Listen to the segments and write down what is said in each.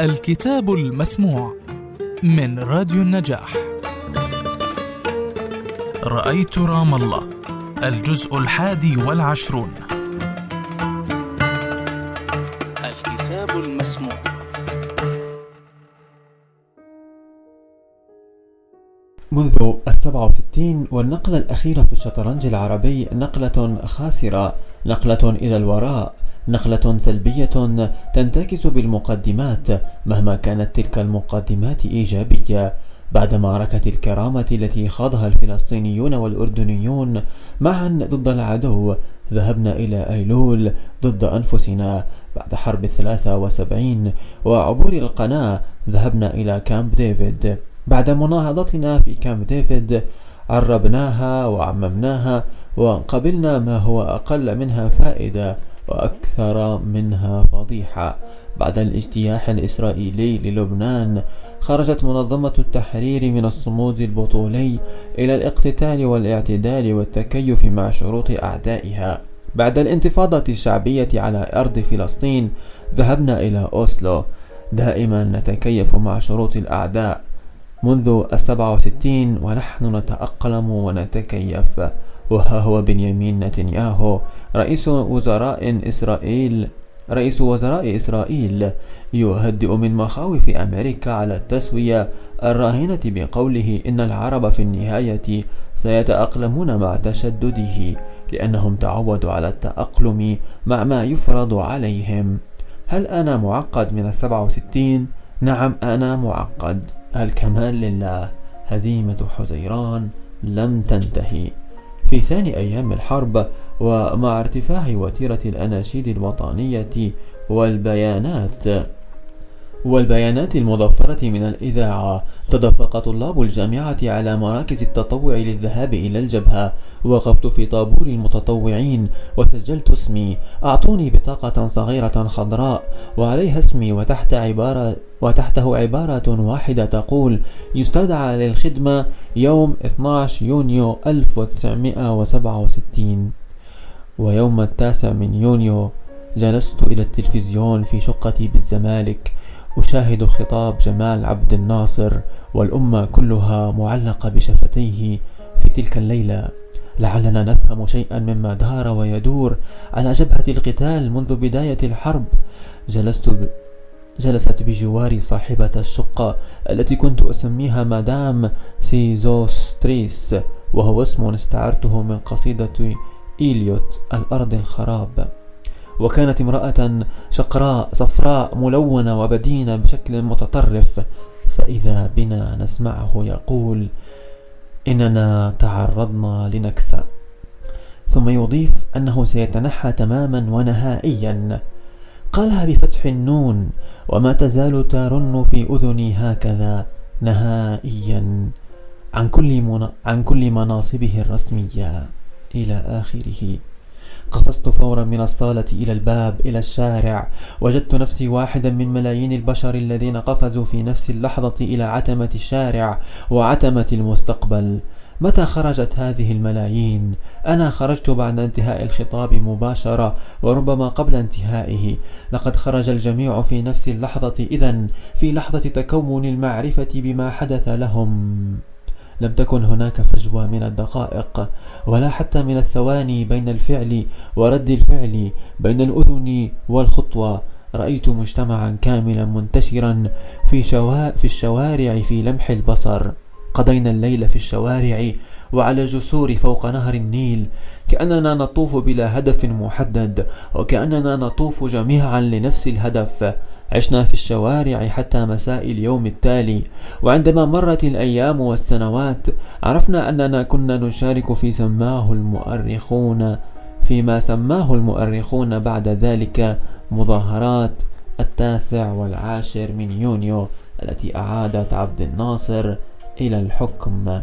الكتاب المسموع من راديو النجاح. رأيت رام الله الجزء الحادي والعشرون. الكتاب المسموع. منذ السبعة وستين والنقلة الأخيرة في الشطرنج العربي نقلة خاسرة نقلة إلى الوراء. نقلة سلبية تنتكس بالمقدمات مهما كانت تلك المقدمات إيجابية. بعد معركة الكرامة التي خاضها الفلسطينيون والأردنيون معا ضد العدو ذهبنا إلى أيلول ضد أنفسنا. بعد حرب الثلاثة وسبعين وعبور القناة ذهبنا إلى كامب ديفيد. بعد مناهضتنا في كامب ديفيد عربناها وعممناها وقبلنا ما هو أقل منها فائدة. وأكثر منها فضيحة. بعد الاجتياح الإسرائيلي للبنان خرجت منظمة التحرير من الصمود البطولي إلى الاقتتال والاعتدال والتكيف مع شروط أعدائها. بعد الانتفاضة الشعبية على أرض فلسطين ذهبنا إلى أوسلو. دائما نتكيف مع شروط الأعداء. منذ السبعة وستين ونحن نتأقلم ونتكيف. وها هو بنيامين نتنياهو. رئيس وزراء إسرائيل رئيس وزراء إسرائيل يهدئ من مخاوف أمريكا على التسوية الراهنة بقوله إن العرب في النهاية سيتأقلمون مع تشدده لأنهم تعودوا على التأقلم مع ما يفرض عليهم. هل أنا معقد من السبعة وستين؟ نعم أنا معقد. الكمال لله؟ هزيمة حزيران لم تنتهي. في ثاني أيام الحرب ومع ارتفاع وتيرة الأناشيد الوطنية والبيانات. والبيانات المضفرة من الإذاعة. تدفق طلاب الجامعة على مراكز التطوع للذهاب إلى الجبهة وقفت في طابور المتطوعين وسجلت اسمي. أعطوني بطاقة صغيرة خضراء وعليها اسمي وتحت عبارة وتحته عبارة واحدة تقول يستدعى للخدمة يوم 12 يونيو 1967 ويوم التاسع من يونيو جلست إلى التلفزيون في شقتي بالزمالك أشاهد خطاب جمال عبد الناصر والأمة كلها معلقة بشفتيه في تلك الليلة. لعلنا نفهم شيئا مما دار ويدور على جبهة القتال منذ بداية الحرب. جلست ب... جلست بجواري صاحبة الشقة التي كنت أسميها مدام سيزوستريس وهو اسم استعرته من قصيدة إيليوت الأرض الخراب. وكانت امرأة شقراء صفراء ملونة وبدينة بشكل متطرف. فإذا بنا نسمعه يقول إننا تعرضنا لنكسة. ثم يضيف أنه سيتنحى تماما ونهائيا. قالها بفتح النون وما تزال ترن في أذني هكذا نهائيا عن كل. عن كل مناصبه الرسمية إلى آخره. قفزت فورا من الصالة إلى الباب إلى الشارع. وجدت نفسي واحدا من ملايين البشر الذين قفزوا في نفس اللحظة إلى عتمة الشارع وعتمة المستقبل. متى خرجت هذه الملايين؟ أنا خرجت بعد انتهاء الخطاب مباشرة وربما قبل انتهائه. لقد خرج الجميع في نفس اللحظة. اذا في لحظة تكون المعرفة بما حدث لهم. لم تكن هناك فجوة من الدقائق ولا حتى من الثواني بين الفعل ورد الفعل بين الأذن والخطوة. رأيت مجتمعا كاملا منتشرا في, شوا... في الشوارع في لمح البصر. قضينا الليل في الشوارع وعلى جسور فوق نهر النيل. كأننا نطوف بلا هدف محدد وكأننا نطوف جميعا لنفس الهدف. عشنا في الشوارع حتى مساء اليوم التالي. وعندما مرت الأيام والسنوات عرفنا أننا كنا نشارك في سماه المؤرخون فيما سماه المؤرخون بعد ذلك مظاهرات التاسع والعاشر من يونيو التي أعادت عبد الناصر إلى الحكم.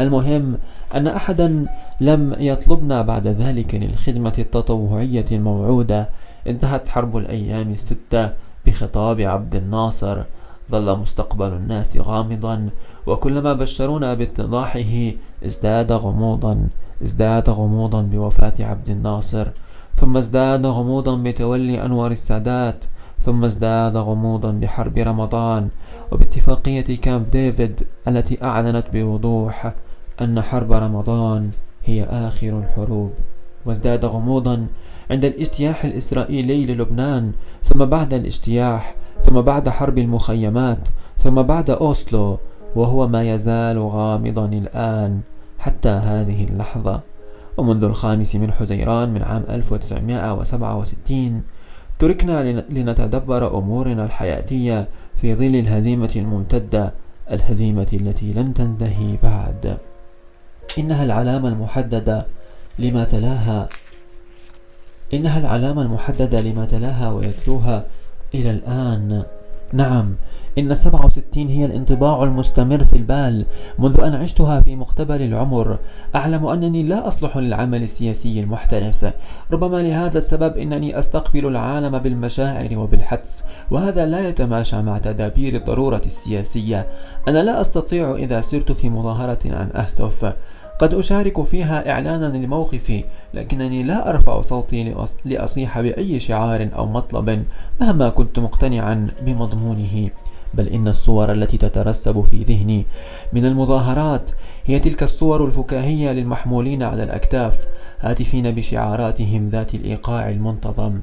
المهم أن أحدا لم يطلبنا بعد ذلك للخدمة التطوعية الموعودة انتهت حرب الأيام الستة بخطاب عبد الناصر ظل مستقبل الناس غامضا وكلما بشرونا باتضاحه ازداد غموضا ازداد غموضا بوفاة عبد الناصر ثم ازداد غموضا بتولي أنور السادات ثم ازداد غموضا بحرب رمضان وباتفاقية كامب ديفيد التي أعلنت بوضوح أن حرب رمضان هي آخر الحروب وازداد غموضا عند الاجتياح الإسرائيلي للبنان ثم بعد الاجتياح ثم بعد حرب المخيمات ثم بعد أوسلو وهو ما يزال غامضا الآن حتى هذه اللحظة. ومنذ الخامس من حزيران من عام 1967 تركنا لنتدبر أمورنا الحياتية في ظل الهزيمة الممتدة الهزيمة التي لم تنتهي بعد. إنها العلامة المحددة لما تلاها إنها العلامة المحددة لما تلاها ويتلوها إلى الآن. نعم إن السبعة وستين هي الانطباع المستمر في البال منذ أن عشتها في مقتبل العمر. أعلم أنني لا أصلح للعمل السياسي المحترف. ربما لهذا السبب إنني أستقبل العالم بالمشاعر وبالحدس وهذا لا يتماشى مع تدابير الضرورة السياسية. أنا لا أستطيع إذا سرت في مظاهرة أن أهتف قد أشارك فيها إعلانا لموقفي لكنني لا أرفع صوتي لأصيح بأي شعار أو مطلب مهما كنت مقتنعا بمضمونه بل إن الصور التي تترسب في ذهني من المظاهرات هي تلك الصور الفكاهية للمحمولين على الأكتاف هاتفين بشعاراتهم ذات الإيقاع المنتظم.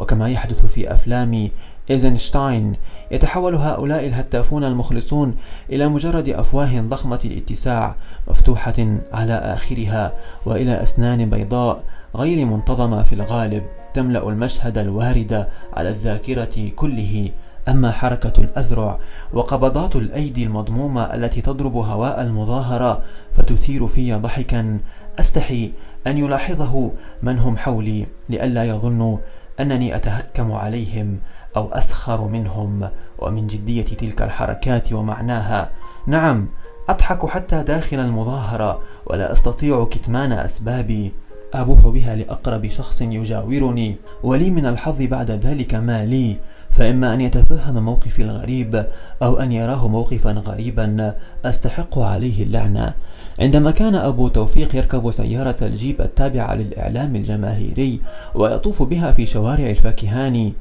وكما يحدث في أفلام إيزنشتاين يتحول هؤلاء الهتافون المخلصون إلى مجرد أفواه ضخمة الاتساع مفتوحة على آخرها وإلى أسنان بيضاء غير منتظمة في الغالب تملأ المشهد الوارد على الذاكرة كله. أما حركة الأذرع وقبضات الأيدي المضمومة التي تضرب هواء المظاهرة فتثير في ضحكا أستحي أن يلاحظه من هم حولي لئلا يظنوا أنني أتهكم عليهم أو أسخر منهم ومن جدية تلك الحركات ومعناها. نعم أضحك حتى داخل المظاهرة ولا أستطيع كتمان أسبابي. أبوح بها لأقرب شخص يجاورني ولي من الحظ بعد ذلك ما لي. فإما أن يتفهم موقفي الغريب أو أن يراه موقفا غريبا أستحق عليه اللعنة عندما كان أبو توفيق يركب سيارة الجيب التابعة للإعلام الجماهيري ويطوف بها في شوارع الفاكهاني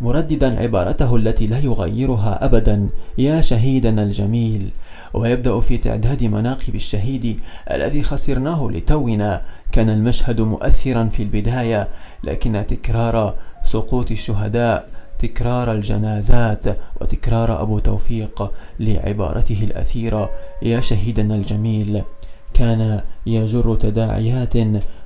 مرددا عبارته التي لا يغيرها أبدا يا شهيدنا الجميل ويبدأ في تعداد مناقب الشهيد الذي خسرناه لتونا. كان المشهد مؤثرا في البداية لكن تكرار سقوط الشهداء تكرار الجنازات وتكرار أبو توفيق لعبارته الأثيرة. يا شهيدنا الجميل كان يجر تداعيات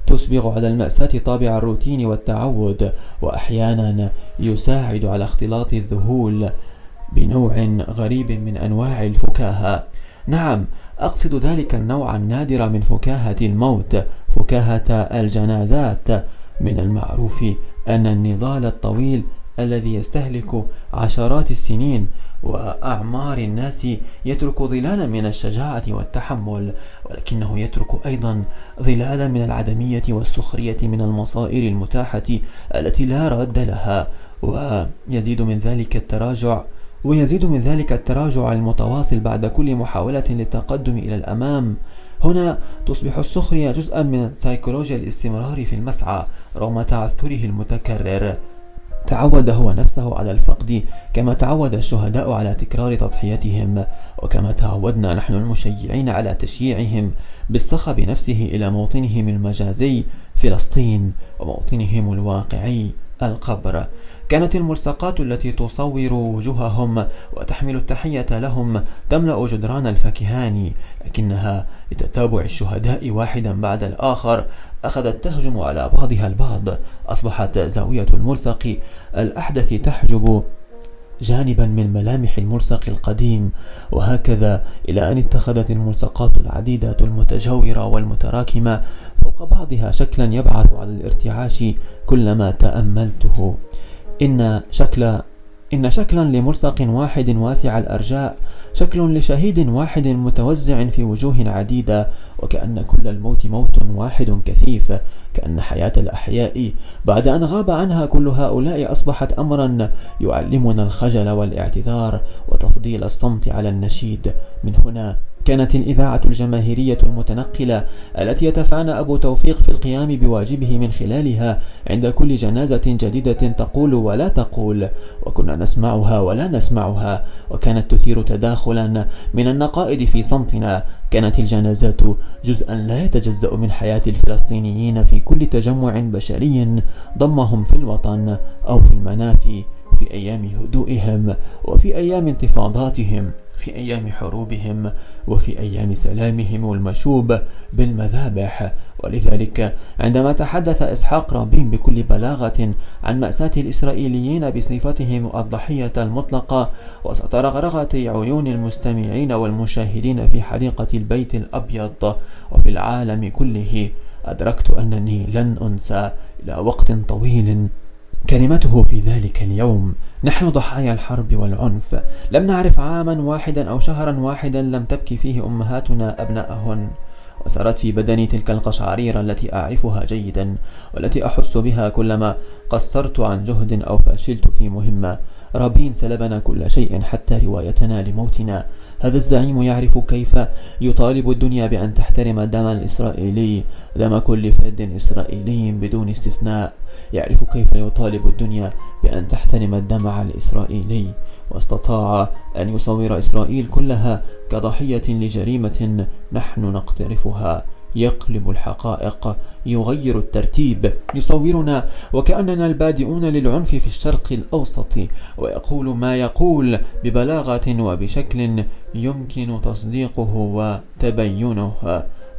تسبغ على المأساة طابع الروتين والتعود وأحيانا يساعد على اختلاط الذهول بنوع غريب من أنواع الفكاهة. نعم أقصد ذلك النوع النادر من فكاهة الموت فكاهة الجنازات. من المعروف أن النضال الطويل الذي يستهلك عشرات السنين وأعمار الناس يترك ظلالا من الشجاعة والتحمل ولكنه يترك أيضا ظلالا من العدمية والسخرية من المصائر المتاحة التي لا رد لها ويزيد من ذلك التراجع ويزيد من ذلك التراجع المتواصل بعد كل محاولة للتقدم إلى الأمام. هنا تصبح السخرية جزءا من سيكولوجيا الاستمرار في المسعى رغم تعثره المتكرر. تعود هو نفسه على الفقد كما تعود الشهداء على تكرار تضحيتهم وكما تعودنا نحن المشيعين على تشييعهم بالصخب نفسه إلى موطنهم المجازي فلسطين وموطنهم الواقعي. القبر. كانت الملصقات التي تصور وجوههم وتحمل التحية لهم تملأ جدران الفاكهان لكنها لتتابع الشهداء واحدا بعد الآخر أخذت تهجم على بعضها البعض. أصبحت زاوية الملصق الأحدث تحجب جانبا من ملامح الملصق القديم وهكذا إلى أن اتخذت الملصقات العديدة المتجاورة والمتراكمة فوق بعضها شكلا يبعث على الارتعاش كلما تأملته. إن شكل إن شكلا لملصق واحد واسع الأرجاء شكل لشهيد واحد متوزع في وجوه عديدة وكأن كل الموت موت واحد كثيف كأن حياة الأحياء بعد أن غاب عنها كل هؤلاء أصبحت أمرا يعلمنا الخجل والاعتذار وتفضيل الصمت على النشيد. من هنا كانت الإذاعة الجماهيرية المتنقلة التي يتفانى أبو توفيق في القيام بواجبه من خلالها عند كل جنازة جديدة تقول ولا تقول. وكنا نسمعها ولا نسمعها وكانت تثير تداخلا من النقائد في صمتنا. كانت الجنازات جزءا لا يتجزأ من حياة الفلسطينيين في كل تجمع بشري ضمهم في الوطن أو في المنافي في أيام هدوئهم وفي أيام انتفاضاتهم. في أيام حروبهم وفي أيام سلامهم المشوب بالمذابح. ولذلك عندما تحدث إسحاق رابين بكل بلاغة عن مأساة الإسرائيليين بصفتهم الضحية المطلقة وسط رغرغة عيون المستمعين والمشاهدين في حديقة البيت الأبيض وفي العالم كله أدركت أنني لن أنسى إلى وقت طويل كلمته في ذلك اليوم. نحن ضحايا الحرب والعنف. لم نعرف عاما واحدا أو شهرا واحدا لم تبكي فيه أمهاتنا أبناءهن. وسرت في بدني تلك القشعريرة التي أعرفها جيدا والتي أحس بها كلما قصرت عن جهد أو فشلت في مهمة. رابين سلبنا كل شيء حتى روايتنا لموتنا. هذا الزعيم يعرف كيف يطالب الدنيا بأن تحترم الدم الإسرائيلي. دم كل فرد إسرائيلي بدون استثناء. يعرف كيف يطالب الدنيا بأن تحترم الدمع الإسرائيلي. واستطاع أن يصور إسرائيل كلها كضحية لجريمة نحن نقترفها. يقلب الحقائق يغير الترتيب يصورنا وكأننا البادئون للعنف في الشرق الأوسط ويقول ما يقول ببلاغة وبشكل يمكن تصديقه وتبينه.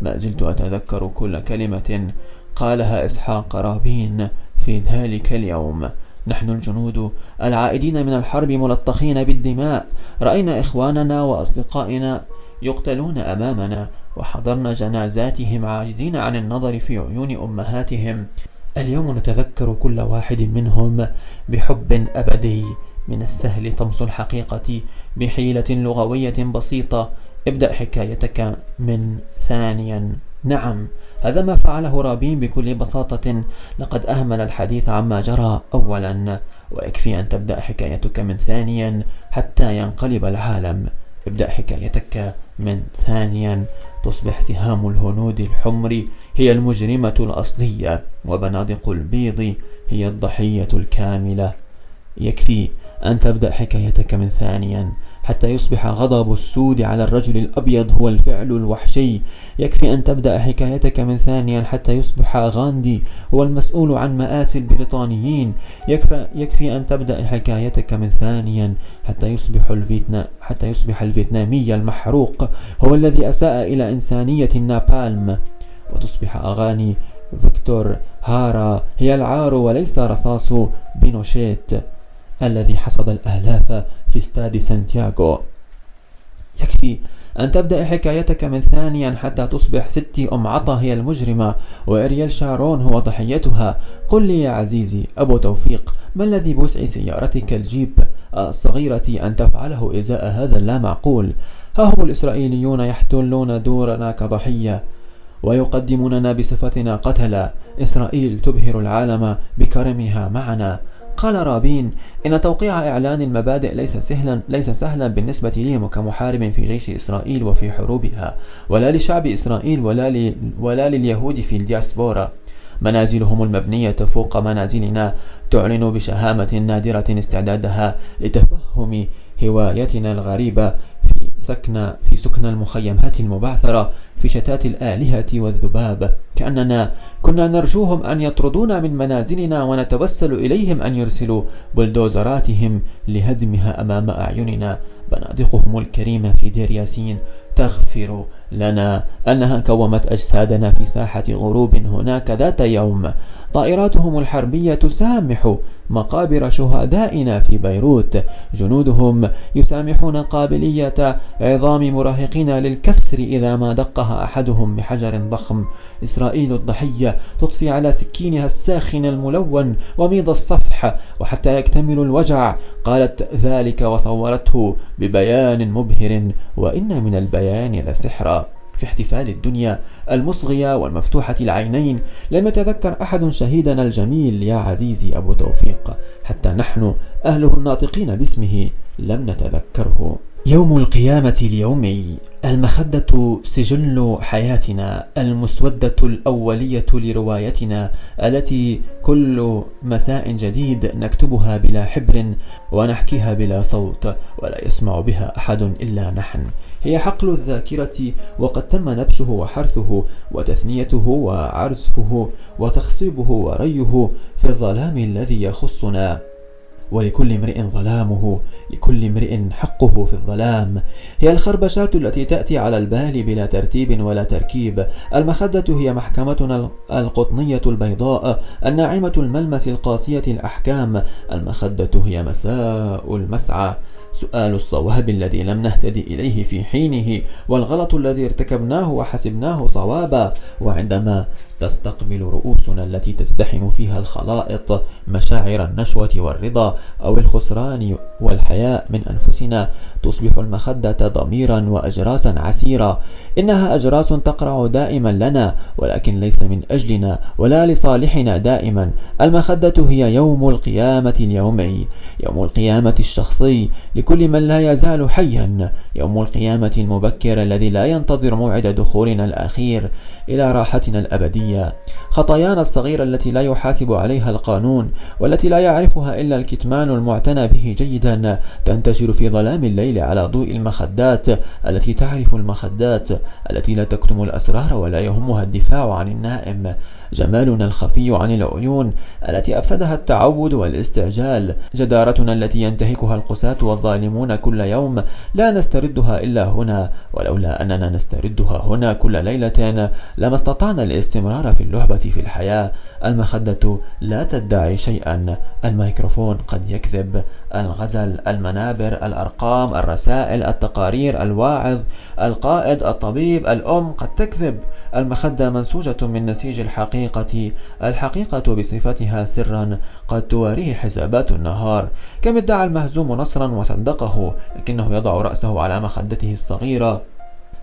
ما زلت أتذكر كل كلمة قالها إسحاق رابين في ذلك اليوم. نحن الجنود العائدين من الحرب ملطخين بالدماء. رأينا إخواننا وأصدقائنا يقتلون أمامنا وحضرنا جنازاتهم عاجزين عن النظر في عيون أمهاتهم. اليوم نتذكر كل واحد منهم بحب أبدي. من السهل طمس الحقيقة بحيلة لغوية بسيطة. ابدأ حكايتك من ثانيا. نعم هذا ما فعله رابين بكل بساطة. لقد أهمل الحديث عما جرى أولا ويكفي أن تبدأ حكايتك من ثانيا حتى ينقلب العالم. ابدأ حكايتك من ثانيا. تصبح سهام الهنود الحمر هي المجرمة الأصلية وبنادق البيض هي الضحية الكاملة. يكفي أن تبدأ حكايتك من ثانيا حتى يصبح غضب السود على الرجل الأبيض هو الفعل الوحشي. يكفي أن تبدأ حكايتك من ثانيا حتى يصبح غاندي هو المسؤول عن مآسي البريطانيين. يكفي, يكفي أن تبدأ حكايتك من ثانيا حتى يصبح الفيتنا حتى يصبح الفيتنامي المحروق. هو الذي أساء إلى إنسانية النابالم. وتصبح أغاني فيكتور هارا هي العار وليس رصاص بينوشيت. الذي حصد الآلاف في استاد سانتياغو. يكفي أن تبدأ حكايتك من ثانيا حتى تصبح ستي أم عطا هي المجرمة وإريال شارون هو ضحيتها قل لي يا عزيزي أبو توفيق ما الذي بوسع سيارتك الجيب الصغيرة أن تفعله إزاء هذا اللامعقول؟ ها هم الإسرائيليون يحتلون دورنا كضحية ويقدموننا بصفتنا قتلة إسرائيل تبهر العالم بكرمها معنا. قال رابين إن توقيع إعلان المبادئ ليس سهلا ليس سهلا بالنسبة لي كمحارب في جيش إسرائيل وفي حروبها ولا لشعب إسرائيل ولا, ولا لليهود في الدياسبورا. منازلهم المبنية فوق منازلنا تعلن بشهامة نادرة استعدادها لتفهم هوايتنا الغريبة في سكن في سكن المخيمات المبعثرة في شتات الآلهة والذباب. كأننا كنا نرجوهم أن يطردونا من منازلنا ونتوسل إليهم أن يرسلوا بلدوزراتهم لهدمها أمام أعيننا. بنادقهم الكريمة في دير ياسين تغفر لنا أنها كومت أجسادنا في ساحة غروب هناك ذات يوم. طائراتهم الحربية تسامح مقابر شهدائنا في بيروت. جنودهم يسامحون قابلية عظام مراهقين للكسر إذا ما دقها أحدهم بحجر ضخم. إسرائيل الضحية تطفي على سكينها الساخن الملون وميض الصفح وحتى يكتمل الوجع. قالت ذلك وصورته ببيان مبهر. وإن من البيان لسحرا في احتفال الدنيا المصغية والمفتوحة العينين لم يتذكر أحد شهيدنا الجميل يا عزيزي أبو توفيق حتى نحن أهله الناطقين باسمه لم نتذكره. يوم القيامة اليومي المخدة سجل حياتنا المسودة الأولية لروايتنا التي كل مساء جديد نكتبها بلا حبر ونحكيها بلا صوت ولا يسمع بها أحد إلا نحن. هي حقل الذاكرة وقد تم نبشه وحرثه وتثنيته وعرسفه وتخصيبه وريه في الظلام الذي يخصنا. ولكل امرئ ظلامه لكل امرئ حقه في الظلام. هي الخربشات التي تأتي على البال بلا ترتيب ولا تركيب. المخدة هي محكمتنا القطنية البيضاء الناعمة الملمس القاسية الأحكام. المخدة هي مساء المسعى. سؤال الصواب الذي لم نهتدي إليه في حينه والغلط الذي ارتكبناه وحسبناه صوابا. وعندما تستقبل رؤوسنا التي تزدحم فيها الخلائط مشاعر النشوة والرضا أو الخسران والحياء من أنفسنا. تصبح المخدة ضميرا وأجراسا عسيرة. إنها أجراس تقرع دائما لنا ولكن ليس من أجلنا ولا لصالحنا دائما. المخدة هي يوم القيامة اليومي. يوم القيامة الشخصي لكل من لا يزال حيا. يوم القيامة المبكر الذي لا ينتظر موعد دخولنا الأخير إلى راحتنا الأبدية. خطايانا الصغيرة التي لا يحاسب عليها القانون والتي لا يعرفها إلا الكتمان المعتنى به جيدا تنتشر في ظلام الليل على ضوء المخدات التي تعرف المخدات التي لا تكتم الأسرار ولا يهمها الدفاع عن النائم. جمالنا الخفي عن العيون التي أفسدها التعود والاستعجال. جدارتنا التي ينتهكها القساة والظالمون كل يوم لا نستردها إلا هنا ولولا أننا نستردها هنا كل ليلة لما استطعنا الاستمرار في اللعبة في الحياة. المخدة لا تدعي شيئا. الميكروفون قد يكذب. الغزل المنابر الأرقام الرسائل التقارير الواعظ القائد الطبيب الأم قد تكذب. المخدة منسوجة من نسيج الحقيقة. الحقيقة بصفتها سرا. قد تواريه حسابات النهار. كم ادعى المهزوم نصرا وصدقه؟ لكنه يضع رأسه على مخدته الصغيرة.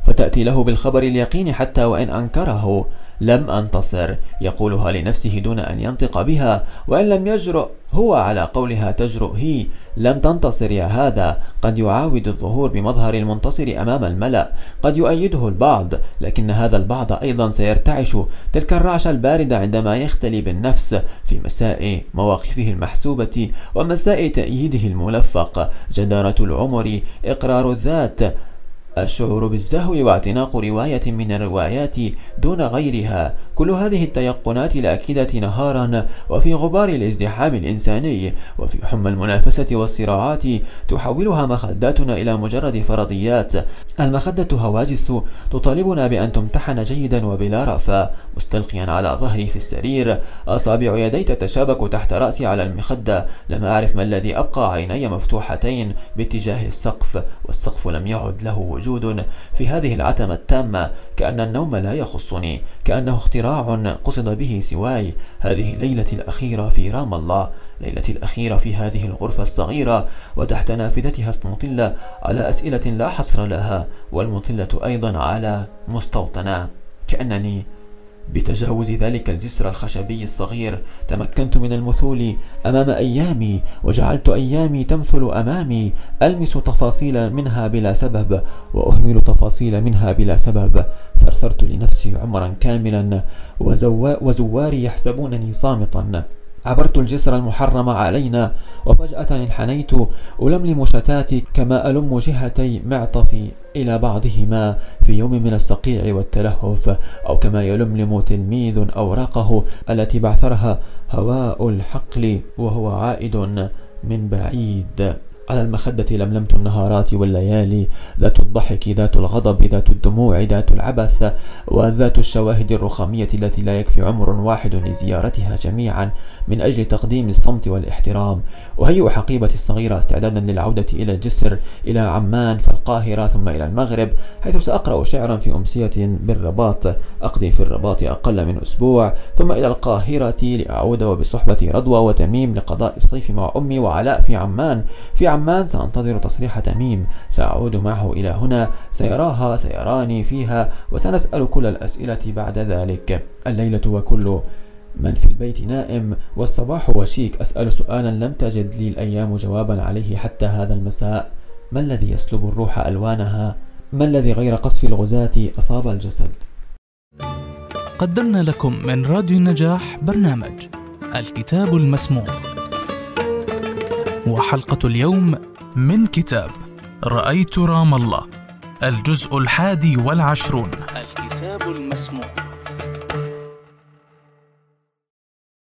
فتأتي له بالخبر اليقين حتى وإن أنكره. لم أنتصر. يقولها لنفسه دون أن ينطق بها وإن لم يجرؤ هو على قولها تجرؤ. هي لم تنتصر يا هذا. قد يعاود الظهور بمظهر المنتصر أمام الملأ. قد يؤيده البعض لكن هذا البعض أيضا سيرتعش. تلك الرعشة الباردة عندما يختلي بالنفس في مساء مواقفه المحسوبة ومساء تأييده الملفق. جدارة العمر إقرار الذات. الشعور بالزهو واعتناق رواية من الروايات دون غيرها. كل هذه التيقنات الأكيدة نهارا وفي غبار الازدحام الإنساني وفي حمى المنافسة والصراعات تحولها مخداتنا إلى مجرد فرضيات. المخدة هواجس تطالبنا بأن تمتحن جيدا وبلا رأفة. مستلقيا على ظهري في السرير أصابع يدي تتشابك تحت رأسي على المخدة. لم أعرف ما الذي أبقى عيني مفتوحتين باتجاه السقف والسقف لم يعد له وجود في هذه العتمة التامة كأن النوم لا يخصني. كأنه اختراع قصد به سواي هذه ليلتي الأخيرة في رام الله. ليلتي الأخيرة في هذه الغرفة الصغيرة وتحت نافذتها مطلة على أسئلة لا حصر لها والمطلة أيضا على مستوطنة. كأنني بتجاوز ذلك الجسر الخشبي الصغير. تمكنت من المثول أمام أيامي وجعلت أيامي تمثل أمامي. ألمس تفاصيل منها بلا سبب وأهمل تفاصيل منها بلا سبب. ثرثرت لنفسي عمرا كاملا وزواري يحسبونني صامتا. عبرت الجسر المحرم علينا وفجأة انحنيت ألملم شتاتي كما ألم جهتي معطفي إلى بعضهما في يوم من الصقيع والتلهف أو كما يلملم تلميذ أوراقه التي بعثرها هواء الحقل وهو عائد من بعيد. على المخدة لملمت النهارات والليالي. ذات الضحك ذات الغضب ذات الدموع ذات العبث وذات الشواهد الرخامية التي لا يكفي عمر واحد لزيارتها جميعا من أجل تقديم الصمت والاحترام. أهيئ حقيبتي الصغيرة استعدادا للعودة إلى الجسر إلى عمان فالقاهرة ثم إلى المغرب حيث سأقرأ شعرا في أمسية بالرباط. أقضي في الرباط أقل من أسبوع ثم إلى القاهرة لأعود وبصحبة رضوى وتميم لقضاء الصيف مع أمي وعلاء في عمان. في عمان سأنتظر تصريح تميم. سأعود معه إلى هنا. سيراها سيراني فيها وسنسأل كل الأسئلة بعد ذلك. الليلة وكل من في البيت نائم والصباح وشيك. أسأل سؤالا لم تجد لي الأيام جوابا عليه حتى هذا المساء. ما الذي يسلب الروح ألوانها؟ ما الذي غير قصف الغزاة أصاب الجسد؟ قدمنا لكم من راديو النجاح برنامج الكتاب المسموع. وحلقة اليوم من كتاب رأيت رام الله الجزء الحادي والعشرون.